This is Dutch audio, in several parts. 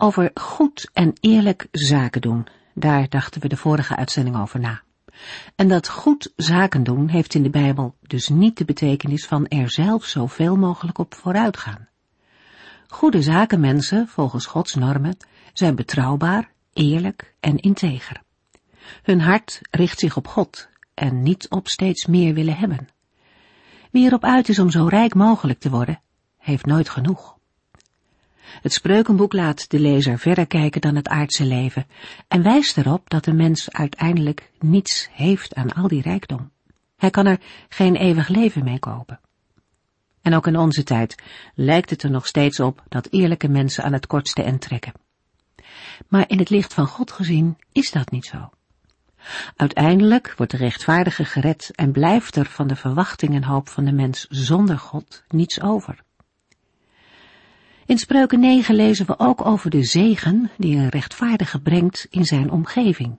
Over goed en eerlijk zaken doen, daar dachten we de vorige uitzending over na. En dat goed zaken doen heeft in de Bijbel dus niet de betekenis van er zelf zoveel mogelijk op vooruit gaan. Goede zakenmensen, volgens Gods normen, zijn betrouwbaar, eerlijk en integer. Hun hart richt zich op God en niet op steeds meer willen hebben. Wie erop uit is om zo rijk mogelijk te worden, heeft nooit genoeg. Het spreukenboek laat de lezer verder kijken dan het aardse leven en wijst erop dat de mens uiteindelijk niets heeft aan al die rijkdom. Hij kan er geen eeuwig leven mee kopen. En ook in onze tijd lijkt het er nog steeds op dat eerlijke mensen aan het kortste end trekken. Maar in het licht van God gezien is dat niet zo. Uiteindelijk wordt de rechtvaardige gered en blijft er van de verwachting en hoop van de mens zonder God niets over. In Spreuken 9 lezen we ook over de zegen die een rechtvaardige brengt in zijn omgeving.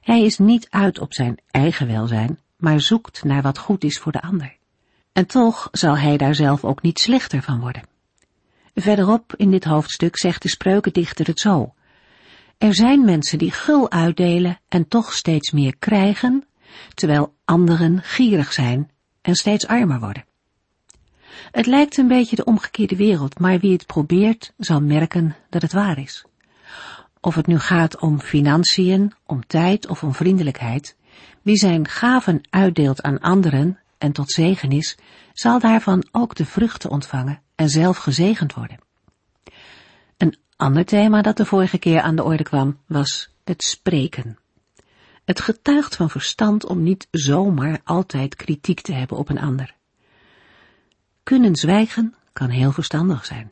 Hij is niet uit op zijn eigen welzijn, maar zoekt naar wat goed is voor de ander. En toch zal hij daar zelf ook niet slechter van worden. Verderop in dit hoofdstuk zegt de spreukendichter het zo. Er zijn mensen die gul uitdelen en toch steeds meer krijgen, terwijl anderen gierig zijn en steeds armer worden. Het lijkt een beetje de omgekeerde wereld, maar wie het probeert zal merken dat het waar is. Of het nu gaat om financiën, om tijd of om vriendelijkheid, wie zijn gaven uitdeelt aan anderen en tot zegen is, zal daarvan ook de vruchten ontvangen en zelf gezegend worden. Een ander thema dat de vorige keer aan de orde kwam, was het spreken. Het getuigt van verstand om niet zomaar altijd kritiek te hebben op een ander. Kunnen zwijgen kan heel verstandig zijn.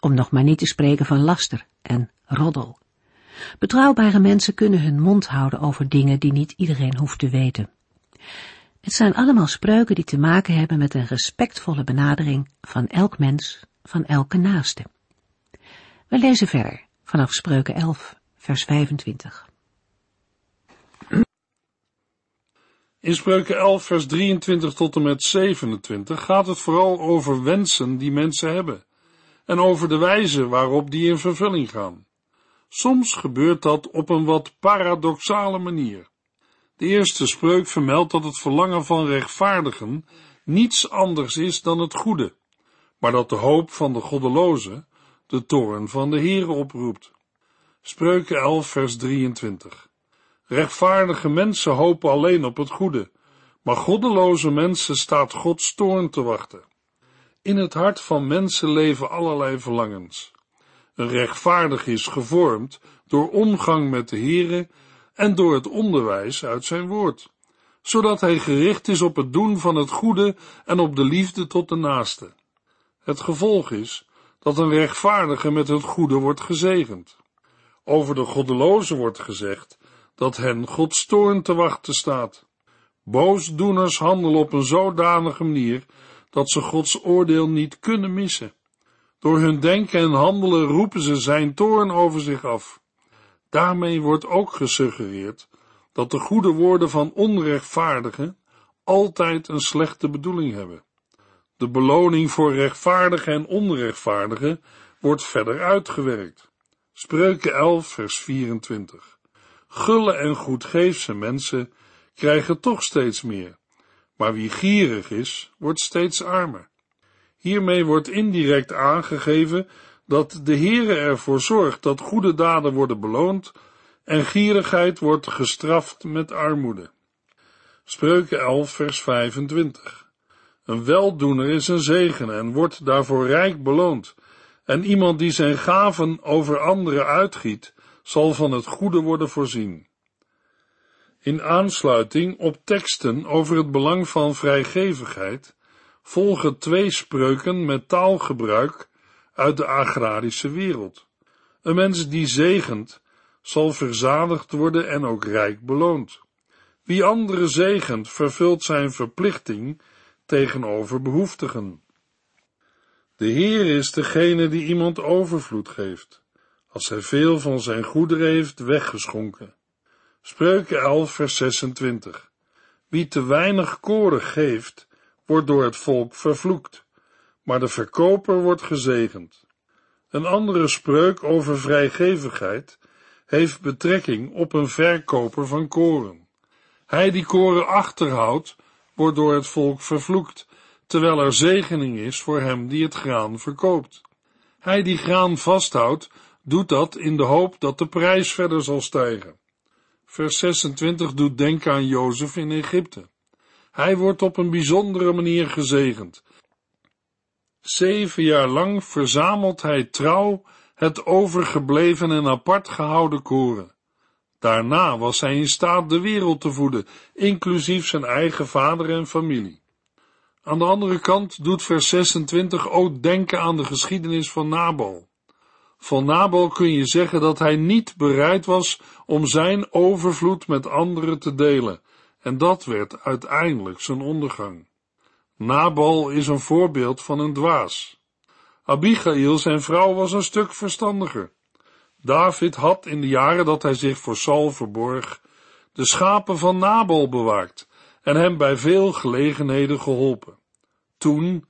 Om nog maar niet te spreken van laster en roddel. Betrouwbare mensen kunnen hun mond houden over dingen die niet iedereen hoeft te weten. Het zijn allemaal spreuken die te maken hebben met een respectvolle benadering van elk mens, van elke naaste. We lezen verder vanaf spreuken 11, vers 25. In Spreuken 11, vers 23 tot en met 27 gaat het vooral over wensen die mensen hebben en over de wijze waarop die in vervulling gaan. Soms gebeurt dat op een wat paradoxale manier. De eerste spreuk vermeldt dat het verlangen van rechtvaardigen niets anders is dan het goede, maar dat de hoop van de goddeloze de toorn van de Heere oproept. Spreuken 11, vers 23. Rechtvaardige mensen hopen alleen op het goede, maar goddeloze mensen staat Gods toorn te wachten. In het hart van mensen leven allerlei verlangens. Een rechtvaardig is gevormd door omgang met de Heere en door het onderwijs uit zijn woord, zodat hij gericht is op het doen van het goede en op de liefde tot de naaste. Het gevolg is dat een rechtvaardige met het goede wordt gezegend. Over de goddeloze wordt gezegd dat hen Gods toorn te wachten staat. Boosdoeners handelen op een zodanige manier dat ze Gods oordeel niet kunnen missen. Door hun denken en handelen roepen ze zijn toorn over zich af. Daarmee wordt ook gesuggereerd dat de goede woorden van onrechtvaardigen altijd een slechte bedoeling hebben. De beloning voor rechtvaardigen en onrechtvaardigen wordt verder uitgewerkt. Spreuken 11, vers 24. Gulle en goedgeefse mensen krijgen toch steeds meer, maar wie gierig is, wordt steeds armer. Hiermee wordt indirect aangegeven dat de Heere ervoor zorgt dat goede daden worden beloond en gierigheid wordt gestraft met armoede. Spreuken 11 vers 25 Een weldoener is een zegen en wordt daarvoor rijk beloond, en iemand die zijn gaven over anderen uitgiet, zal van het goede worden voorzien. In aansluiting op teksten over het belang van vrijgevigheid volgen twee spreuken met taalgebruik uit de agrarische wereld. Een mens die zegent, zal verzadigd worden en ook rijk beloond. Wie anderen zegent, vervult zijn verplichting tegenover behoeftigen. De Heer is degene die iemand overvloed geeft, als hij veel van zijn goederen heeft weggeschonken. Spreuken 11 vers 26 Wie te weinig koren geeft, wordt door het volk vervloekt, maar de verkoper wordt gezegend. Een andere spreuk over vrijgevigheid heeft betrekking op een verkoper van koren. Hij die koren achterhoudt, wordt door het volk vervloekt, terwijl er zegening is voor hem die het graan verkoopt. Hij die graan vasthoudt, doet dat in de hoop dat de prijs verder zal stijgen. Vers 26 doet denken aan Jozef in Egypte. Hij wordt op een bijzondere manier gezegend. Zeven jaar lang verzamelt hij trouw het overgebleven en apart gehouden koren. Daarna was hij in staat de wereld te voeden, inclusief zijn eigen vader en familie. Aan de andere kant doet vers 26 ook denken aan de geschiedenis van Nabal. Van Nabal kun je zeggen dat hij niet bereid was om zijn overvloed met anderen te delen, en dat werd uiteindelijk zijn ondergang. Nabal is een voorbeeld van een dwaas. Abigail, zijn vrouw, was een stuk verstandiger. David had in de jaren dat hij zich voor Saul verborg, de schapen van Nabal bewaakt en hem bij veel gelegenheden geholpen. Toen,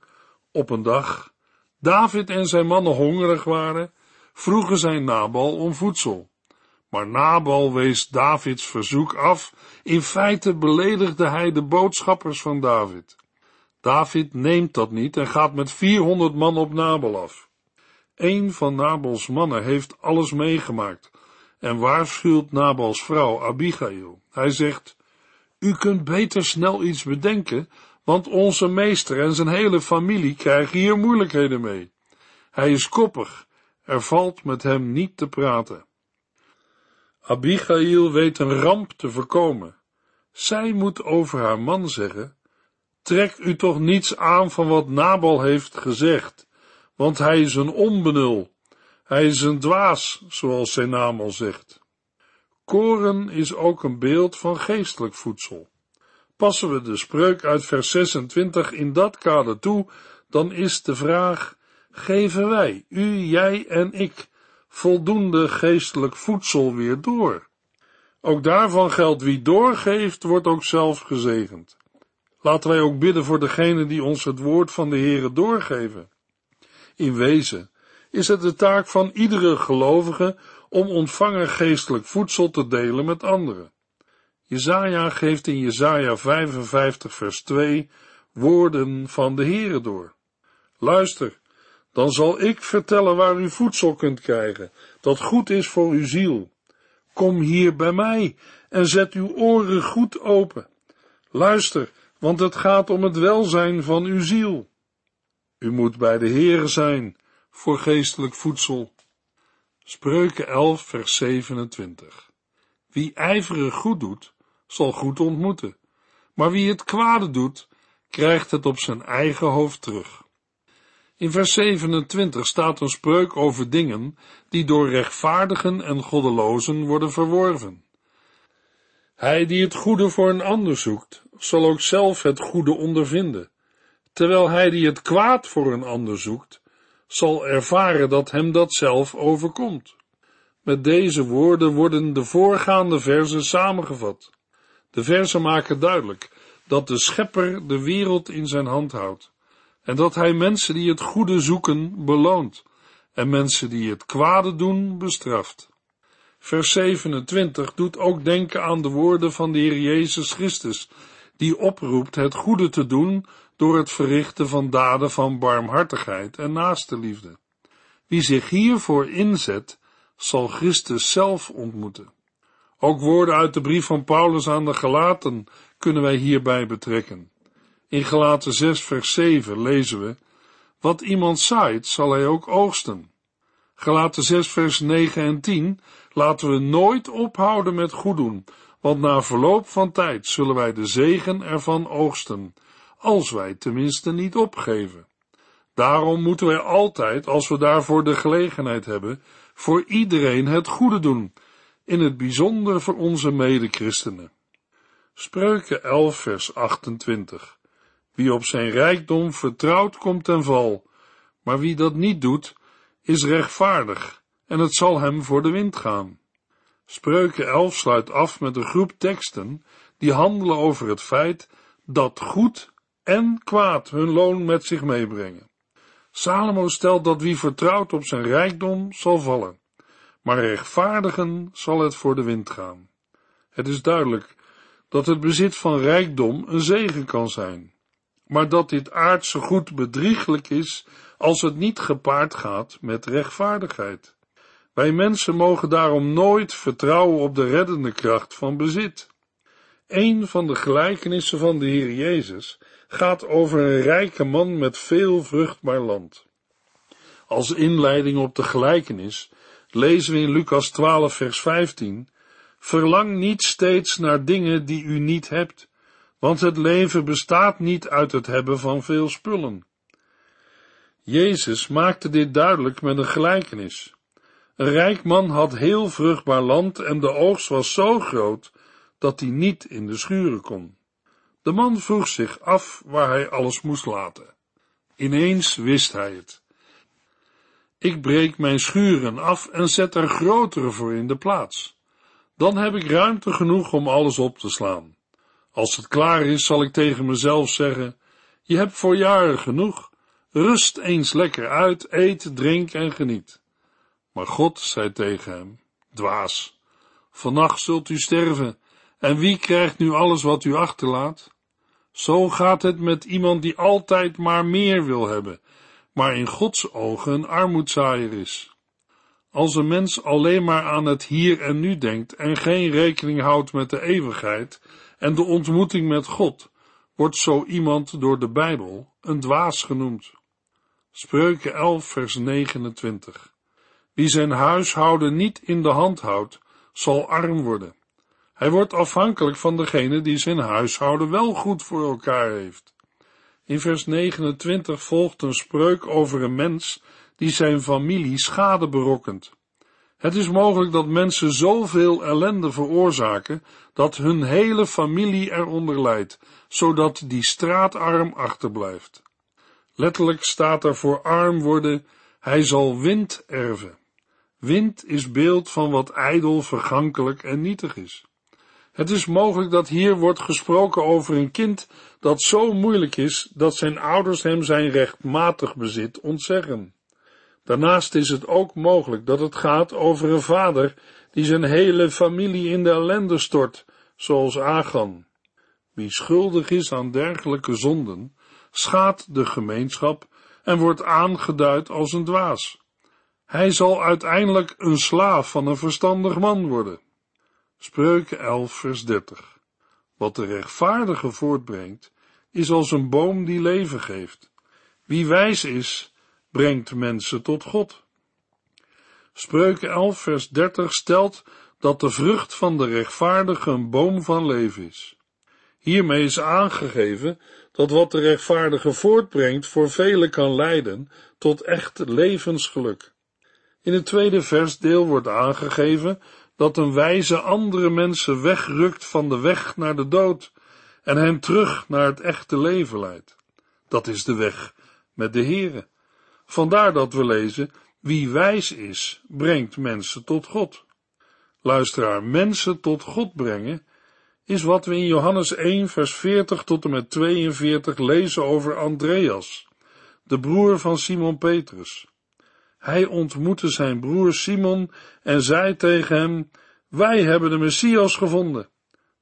op een dag, David en zijn mannen hongerig waren, vroegen zij Nabal om voedsel. Maar Nabal wees Davids verzoek af. In feite beledigde hij de boodschappers van David. David neemt dat niet en gaat met 400 man op Nabal af. Een van Nabals mannen heeft alles meegemaakt en waarschuwt Nabals vrouw Abigail. Hij zegt, u kunt beter snel iets bedenken, want onze meester en zijn hele familie krijgen hier moeilijkheden mee. Hij is koppig, er valt met hem niet te praten. Abigail weet een ramp te voorkomen. Zij moet over haar man zeggen, trek u toch niets aan van wat Nabal heeft gezegd, want hij is een onbenul, hij is een dwaas, zoals zijn naam al zegt. Koren is ook een beeld van geestelijk voedsel. Passen we de spreuk uit vers 26 in dat kader toe, dan is de vraag, geven wij, u, jij en ik, voldoende geestelijk voedsel weer door? Ook daarvan geldt wie doorgeeft, wordt ook zelf gezegend. Laten wij ook bidden voor degene die ons het woord van de Heere doorgeven. In wezen is het de taak van iedere gelovige om ontvangen geestelijk voedsel te delen met anderen. Jezaja geeft in Jezaja 55 vers 2 woorden van de Heere door. Luister, dan zal ik vertellen waar u voedsel kunt krijgen, dat goed is voor uw ziel. Kom hier bij mij en zet uw oren goed open. Luister, want het gaat om het welzijn van uw ziel. U moet bij de Heere zijn voor geestelijk voedsel. Spreuken 11 vers 27 Wie ijverig goed doet, zal goed ontmoeten, maar wie het kwade doet, krijgt het op zijn eigen hoofd terug. In vers 27 staat een spreuk over dingen die door rechtvaardigen en goddelozen worden verworven. Hij die het goede voor een ander zoekt, zal ook zelf het goede ondervinden, terwijl hij die het kwaad voor een ander zoekt, zal ervaren dat hem dat zelf overkomt. Met deze woorden worden de voorgaande verzen samengevat. De verzen maken duidelijk dat de schepper de wereld in zijn hand houdt en dat hij mensen die het goede zoeken beloont en mensen die het kwade doen bestraft. Vers 27 doet ook denken aan de woorden van de Heer Jezus Christus, die oproept het goede te doen door het verrichten van daden van barmhartigheid en naaste Wie zich hiervoor inzet, zal Christus zelf ontmoeten. Ook woorden uit de brief van Paulus aan de Galaten kunnen wij hierbij betrekken. In Galaten 6 vers 7 lezen we, wat iemand zaait, zal hij ook oogsten. Galaten 6 vers 9 en 10 laten we nooit ophouden met goed doen, want na verloop van tijd zullen wij de zegen ervan oogsten, als wij tenminste niet opgeven. Daarom moeten wij altijd, als we daarvoor de gelegenheid hebben, voor iedereen het goede doen, in het bijzonder voor onze medechristenen. Spreuken 11 vers 28 Wie op zijn rijkdom vertrouwt komt ten val, maar wie dat niet doet, is rechtvaardig en het zal hem voor de wind gaan. Spreuken 11 sluit af met een groep teksten die handelen over het feit dat goed en kwaad hun loon met zich meebrengen. Salomo stelt dat wie vertrouwt op zijn rijkdom zal vallen, maar rechtvaardigen zal het voor de wind gaan. Het is duidelijk dat het bezit van rijkdom een zegen kan zijn, maar dat dit aardse goed bedrieglijk is als het niet gepaard gaat met rechtvaardigheid. Wij mensen mogen daarom nooit vertrouwen op de reddende kracht van bezit. Een van de gelijkenissen van de Heer Jezus gaat over een rijke man met veel vruchtbaar land. Als inleiding op de gelijkenis lezen we in Lucas 12 vers 15 Verlang niet steeds naar dingen die u niet hebt, want het leven bestaat niet uit het hebben van veel spullen. Jezus maakte dit duidelijk met een gelijkenis. Een rijk man had heel vruchtbaar land en de oogst was zo groot dat hij niet in de schuren kon. De man vroeg zich af waar hij alles moest laten. Ineens wist hij het. Ik breek mijn schuren af en zet er grotere voor in de plaats. Dan heb ik ruimte genoeg om alles op te slaan. Als het klaar is, zal ik tegen mezelf zeggen: Je hebt voor jaren genoeg. Rust eens lekker uit, eet, drink en geniet. Maar God zei tegen hem: Dwaas, vannacht zult u sterven, en wie krijgt nu alles wat u achterlaat? Zo gaat het met iemand die altijd maar meer wil hebben, maar in Gods ogen een armoedzaaier is. Als een mens alleen maar aan het hier en nu denkt en geen rekening houdt met de eeuwigheid en de ontmoeting met God, wordt zo iemand door de Bijbel een dwaas genoemd. Spreuken 11 vers 29 Wie zijn huishouden niet in de hand houdt, zal arm worden. Hij wordt afhankelijk van degene die zijn huishouden wel goed voor elkaar heeft. In vers 29 volgt een spreuk over een mens die zijn familie schade berokkent. Het is mogelijk dat mensen zoveel ellende veroorzaken dat hun hele familie eronder lijdt, zodat die straatarm achterblijft. Letterlijk staat er voor arm worden, hij zal wind erven. Wind is beeld van wat ijdel, vergankelijk en nietig is. Het is mogelijk dat hier wordt gesproken over een kind dat zo moeilijk is dat zijn ouders hem zijn rechtmatig bezit ontzeggen. Daarnaast is het ook mogelijk dat het gaat over een vader die zijn hele familie in de ellende stort, zoals Agan. Wie schuldig is aan dergelijke zonden, schaadt de gemeenschap en wordt aangeduid als een dwaas. Hij zal uiteindelijk een slaaf van een verstandig man worden. Spreuken 11 vers 30 Wat de rechtvaardige voortbrengt, is als een boom die leven geeft. Wie wijs is, brengt mensen tot God. Spreuken 11 vers 30 stelt dat de vrucht van de rechtvaardige een boom van leven is. Hiermee is aangegeven dat wat de rechtvaardige voortbrengt voor velen kan leiden tot echt levensgeluk. In het tweede versdeel wordt aangegeven dat een wijze andere mensen wegrukt van de weg naar de dood en hen terug naar het echte leven leidt. Dat is de weg met de Here. Vandaar dat we lezen, wie wijs is, brengt mensen tot God. Luisteraar, mensen tot God brengen, is wat we in Johannes 1 vers 40 tot en met 42 lezen over Andreas, de broer van Simon Petrus. Hij ontmoette zijn broer Simon en zei tegen hem, wij hebben de Messias gevonden.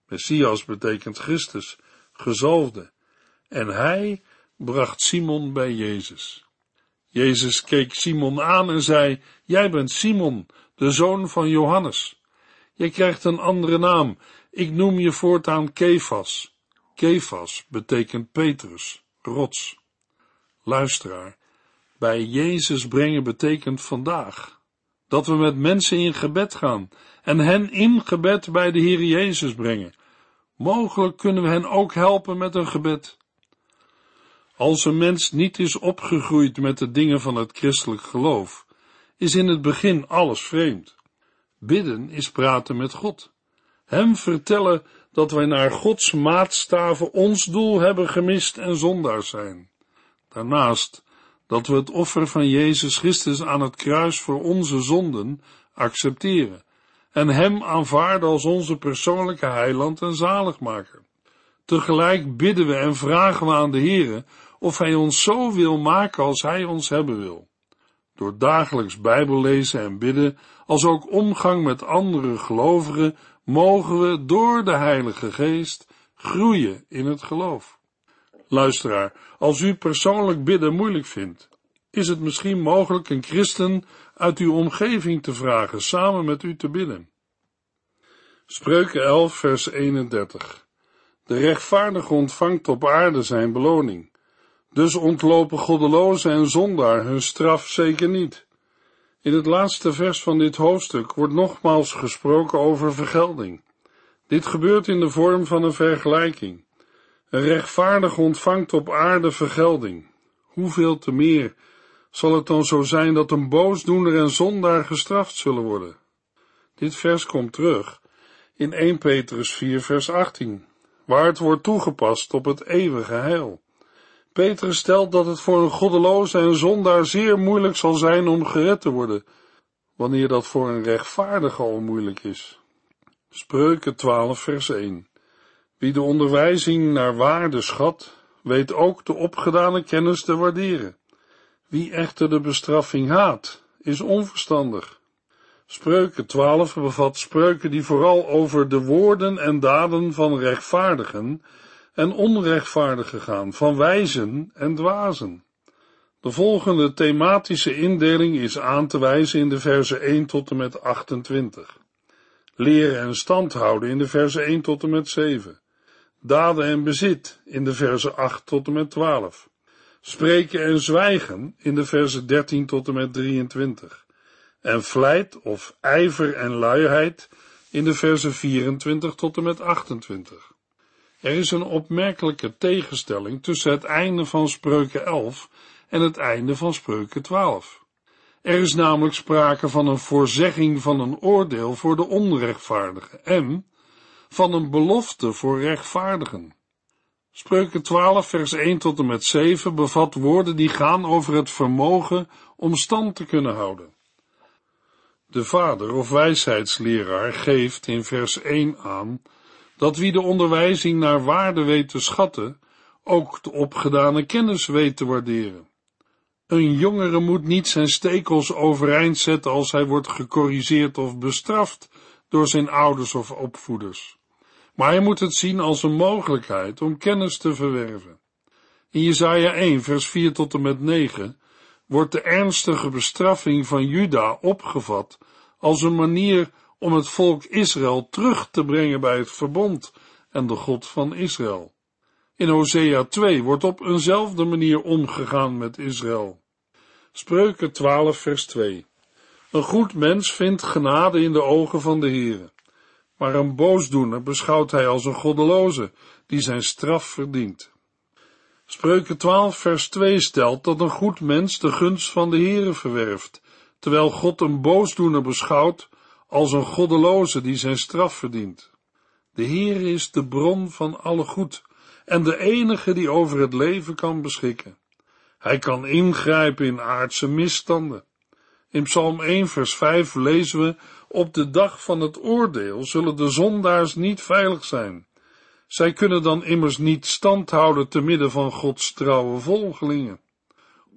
Messias betekent Christus, gezalfde. En hij bracht Simon bij Jezus. Jezus keek Simon aan en zei, jij bent Simon, de zoon van Johannes. Je krijgt een andere naam. Ik noem je voortaan Kefas. Kefas betekent Petrus, rots. Luisteraar, bij Jezus brengen betekent vandaag dat we met mensen in gebed gaan en hen in gebed bij de Heer Jezus brengen. Mogelijk kunnen we hen ook helpen met een gebed. Als een mens niet is opgegroeid met de dingen van het christelijk geloof, is in het begin alles vreemd. Bidden is praten met God. Hem vertellen dat wij naar Gods maatstaven ons doel hebben gemist en zondaars zijn. Daarnaast dat we het offer van Jezus Christus aan het kruis voor onze zonden accepteren en Hem aanvaarden als onze persoonlijke heiland en zaligmaker. Tegelijk bidden we en vragen we aan de Heere of Hij ons zo wil maken als Hij ons hebben wil. Door dagelijks Bijbellezen en bidden, als ook omgang met andere gelovigen, mogen we door de Heilige Geest groeien in het geloof. Luisteraar, als u persoonlijk bidden moeilijk vindt, is het misschien mogelijk een christen uit uw omgeving te vragen samen met u te bidden. Spreuken 11, vers 31. De rechtvaardige ontvangt op aarde zijn beloning. Dus ontlopen goddelozen en zondaar hun straf zeker niet. In het laatste vers van dit hoofdstuk wordt nogmaals gesproken over vergelding. Dit gebeurt in de vorm van een vergelijking. Een rechtvaardig ontvangt op aarde vergelding. Hoeveel te meer zal het dan zo zijn dat een boosdoener en zondaar gestraft zullen worden? Dit vers komt terug in 1 Petrus 4 vers 18, waar het wordt toegepast op het eeuwige heil. Petrus stelt dat het voor een goddeloze en zondaar zeer moeilijk zal zijn om gered te worden, wanneer dat voor een rechtvaardige al moeilijk is. Spreuken 12 vers 1 Wie de onderwijzing naar waarde schat, weet ook de opgedane kennis te waarderen. Wie echter de bestraffing haat, is onverstandig. Spreuken 12 bevat spreuken die vooral over de woorden en daden van rechtvaardigen en onrechtvaardigen gaan, van wijzen en dwazen. De volgende thematische indeling is aan te wijzen in de verse 1 tot en met 28. Leren en stand houden in de verse 1 tot en met 7. Daden en bezit in de verse 8 tot en met 12. Spreken en zwijgen in de verse 13 tot en met 23. En vlijt of ijver en luiheid in de verse 24 tot en met 28. Er is een opmerkelijke tegenstelling tussen het einde van Spreuken 11 en het einde van Spreuken 12. Er is namelijk sprake van een voorzegging van een oordeel voor de onrechtvaardigen en van een belofte voor rechtvaardigen. Spreuken 12 vers 1 tot en met 7 bevat woorden die gaan over het vermogen om stand te kunnen houden. De vader of wijsheidsleraar geeft in vers 1 aan dat wie de onderwijzing naar waarde weet te schatten, ook de opgedane kennis weet te waarderen. Een jongere moet niet zijn stekels overeind zetten als hij wordt gecorrigeerd of bestraft door zijn ouders of opvoeders. Maar hij moet het zien als een mogelijkheid om kennis te verwerven. In Jesaja 1 vers 4 tot en met 9 wordt de ernstige bestraffing van Juda opgevat als een manier om het volk Israël terug te brengen bij het verbond en de God van Israël. In Hosea 2 wordt op eenzelfde manier omgegaan met Israël. Spreuken 12 vers 2 Een goed mens vindt genade in de ogen van de Heere, maar een boosdoener beschouwt hij als een goddeloze, die zijn straf verdient. Spreuken 12 vers 2 stelt dat een goed mens de gunst van de Heere verwerft, terwijl God een boosdoener beschouwt als een goddeloze die zijn straf verdient. De Heer is de bron van alle goed en de enige die over het leven kan beschikken. Hij kan ingrijpen in aardse misstanden. In Psalm 1 vers 5 lezen we, op de dag van het oordeel zullen de zondaars niet veilig zijn. Zij kunnen dan immers niet stand houden te midden van Gods trouwe volgelingen,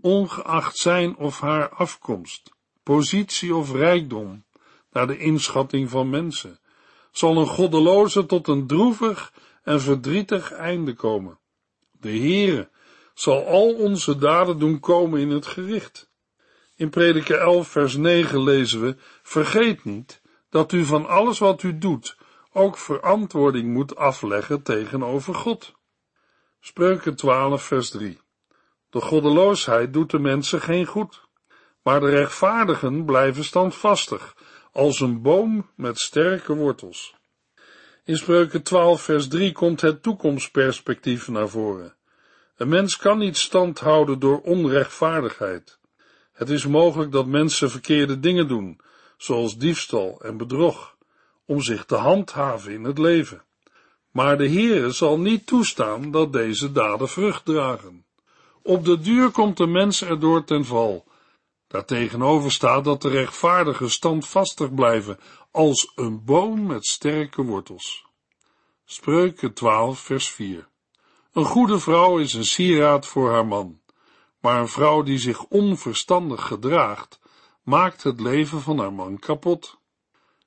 ongeacht zijn of haar afkomst, positie of rijkdom, naar de inschatting van mensen, zal een goddeloze tot een droevig en verdrietig einde komen. De Heere zal al onze daden doen komen in het gericht. In Prediker 11 vers 9 lezen we, vergeet niet dat u van alles wat u doet ook verantwoording moet afleggen tegenover God. Spreuken 12 vers 3 De goddeloosheid doet de mensen geen goed, maar de rechtvaardigen blijven standvastig als een boom met sterke wortels. In Spreuken 12 vers 3 komt het toekomstperspectief naar voren. Een mens kan niet stand houden door onrechtvaardigheid. Het is mogelijk dat mensen verkeerde dingen doen, zoals diefstal en bedrog, om zich te handhaven in het leven. Maar de Heere zal niet toestaan dat deze daden vrucht dragen. Op de duur komt de mens erdoor ten val. Daartegenover staat dat de rechtvaardigen standvastig blijven als een boom met sterke wortels. Spreuken 12 vers 4 Een goede vrouw is een sieraad voor haar man, maar een vrouw die zich onverstandig gedraagt, maakt het leven van haar man kapot.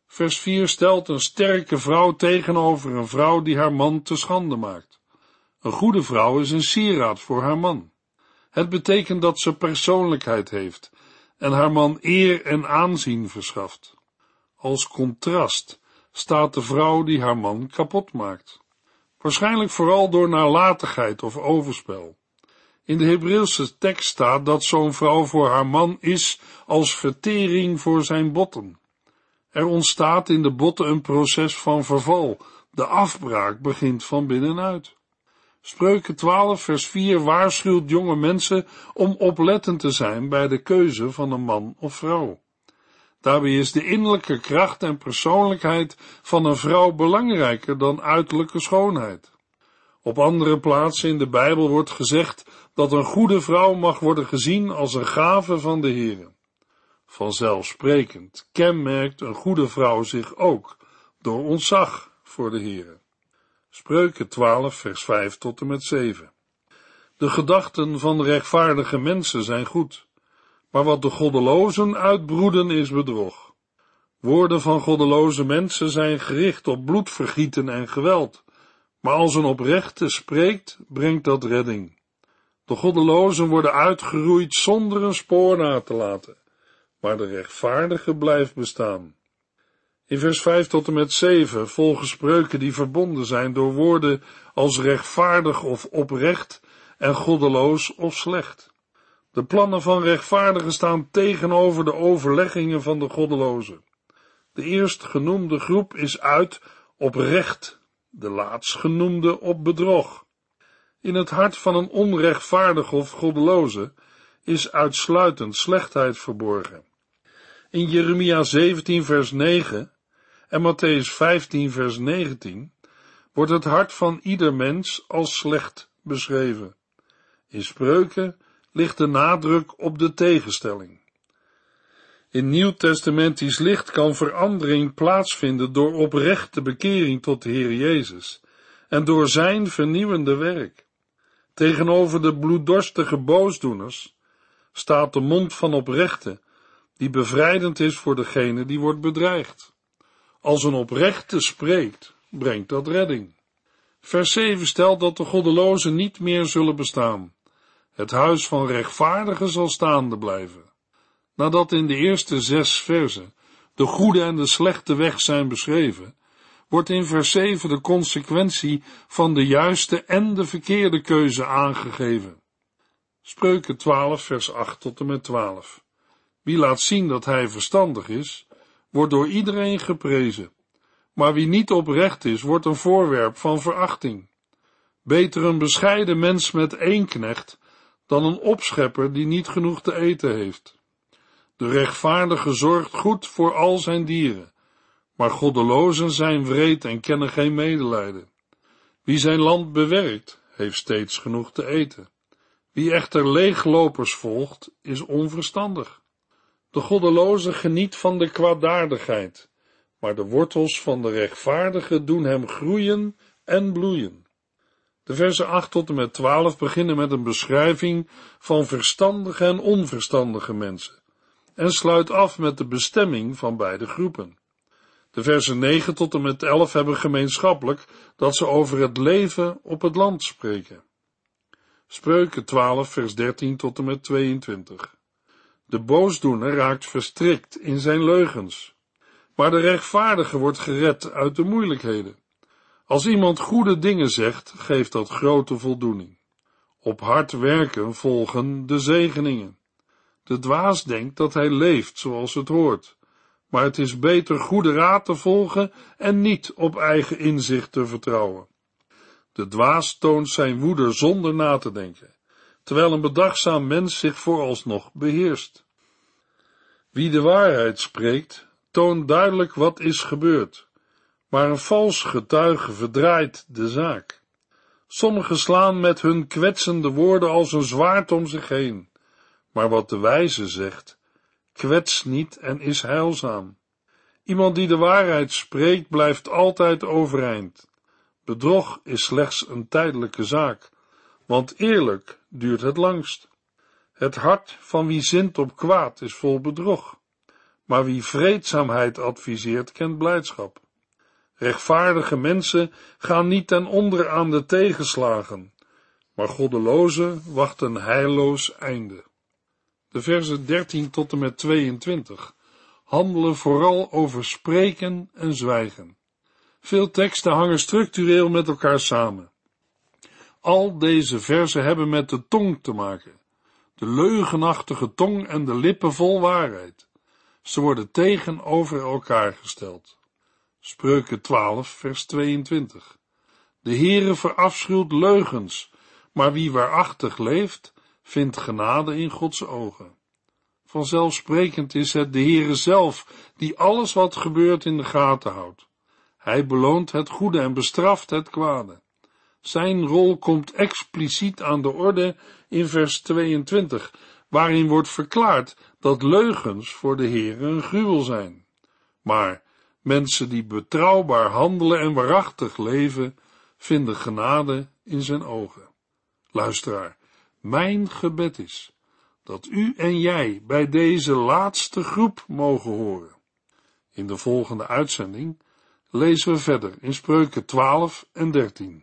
Vers 4 stelt een sterke vrouw tegenover een vrouw die haar man te schande maakt. Een goede vrouw is een sieraad voor haar man. Het betekent dat ze persoonlijkheid heeft en haar man eer en aanzien verschaft. Als contrast staat de vrouw die haar man kapot maakt. Waarschijnlijk vooral door nalatigheid of overspel. In de Hebreeuwse tekst staat dat zo'n vrouw voor haar man is als vertering voor zijn botten. Er ontstaat in de botten een proces van verval. De afbraak begint van binnenuit. Spreuken 12 vers 4 waarschuwt jonge mensen om oplettend te zijn bij de keuze van een man of vrouw. Daarbij is de innerlijke kracht en persoonlijkheid van een vrouw belangrijker dan uiterlijke schoonheid. Op andere plaatsen in de Bijbel wordt gezegd dat een goede vrouw mag worden gezien als een gave van de Heer. Vanzelfsprekend kenmerkt een goede vrouw zich ook door ontzag voor de Heer. Spreuken 12 vers 5 tot en met 7. De gedachten van rechtvaardige mensen zijn goed, maar wat de goddelozen uitbroeden is bedrog. Woorden van goddeloze mensen zijn gericht op bloedvergieten en geweld, maar als een oprechte spreekt, brengt dat redding. De goddelozen worden uitgeroeid zonder een spoor na te laten, maar de rechtvaardige blijft bestaan. In vers 5 tot en met 7 volgen spreuken die verbonden zijn door woorden als rechtvaardig of oprecht en goddeloos of slecht. De plannen van rechtvaardigen staan tegenover de overleggingen van de goddelozen. De eerstgenoemde groep is uit op recht, de laatstgenoemde op bedrog. In het hart van een onrechtvaardige of goddeloze is uitsluitend slechtheid verborgen. In Jeremia 17 vers 9 en Matthäus 15 vers 19 wordt het hart van ieder mens als slecht beschreven. In spreuken ligt de nadruk op de tegenstelling. In nieuwtestamentisch licht kan verandering plaatsvinden door oprechte bekering tot de Heer Jezus en door zijn vernieuwende werk. Tegenover de bloeddorstige boosdoeners staat de mond van oprechte, die bevrijdend is voor degene die wordt bedreigd. Als een oprechte spreekt, brengt dat redding. Vers 7 stelt dat de goddelozen niet meer zullen bestaan. Het huis van rechtvaardigen zal staande blijven. Nadat in de eerste zes versen de goede en de slechte weg zijn beschreven, wordt in vers 7 de consequentie van de juiste en de verkeerde keuze aangegeven. Spreuken 12 vers 8 tot en met 12. Wie laat zien dat hij verstandig is, wordt door iedereen geprezen, maar wie niet oprecht is, wordt een voorwerp van verachting. Beter een bescheiden mens met één knecht dan een opschepper die niet genoeg te eten heeft. De rechtvaardige zorgt goed voor al zijn dieren, maar goddelozen zijn wreed en kennen geen medelijden. Wie zijn land bewerkt, heeft steeds genoeg te eten. Wie echter leeglopers volgt, is onverstandig. De goddeloze geniet van de kwaadaardigheid, maar de wortels van de rechtvaardige doen hem groeien en bloeien. De versen 8 tot en met 12 beginnen met een beschrijving van verstandige en onverstandige mensen en sluit af met de bestemming van beide groepen. De versen 9 tot en met 11 hebben gemeenschappelijk dat ze over het leven op het land spreken. Spreuken 12 vers 13 tot en met 22. De boosdoener raakt verstrikt in zijn leugens, maar de rechtvaardige wordt gered uit de moeilijkheden. Als iemand goede dingen zegt, geeft dat grote voldoening. Op hard werken volgen de zegeningen. De dwaas denkt dat hij leeft zoals het hoort, maar het is beter goede raad te volgen en niet op eigen inzicht te vertrouwen. De dwaas toont zijn woede zonder na te denken, terwijl een bedachtzaam mens zich vooralsnog beheerst. Wie de waarheid spreekt, toont duidelijk wat is gebeurd, maar een vals getuige verdraait de zaak. Sommigen slaan met hun kwetsende woorden als een zwaard om zich heen, maar wat de wijze zegt, kwets niet en is heilzaam. Iemand die de waarheid spreekt, blijft altijd overeind. Bedrog is slechts een tijdelijke zaak, want eerlijk duurt het langst. Het hart van wie zint op kwaad is vol bedrog, maar wie vreedzaamheid adviseert, kent blijdschap. Rechtvaardige mensen gaan niet ten onder aan de tegenslagen, maar goddelozen wachten heilloos einde. De versen 13 tot en met 22 handelen vooral over spreken en zwijgen. Veel teksten hangen structureel met elkaar samen. Al deze versen hebben met de tong te maken. De leugenachtige tong en de lippen vol waarheid. Ze worden tegenover elkaar gesteld. Spreuken 12, vers 22. De Heere verafschuwt leugens, maar wie waarachtig leeft, vindt genade in Gods ogen. Vanzelfsprekend is het de Heere zelf die alles wat gebeurt in de gaten houdt. Hij beloont het goede en bestraft het kwade. Zijn rol komt expliciet aan de orde in vers 22, waarin wordt verklaard dat leugens voor de Heere een gruwel zijn. Maar mensen die betrouwbaar handelen en waarachtig leven, vinden genade in zijn ogen. Luisteraar, mijn gebed is dat u en jij bij deze laatste groep mogen horen. In de volgende uitzending lezen we verder in Spreuken 12 en 13.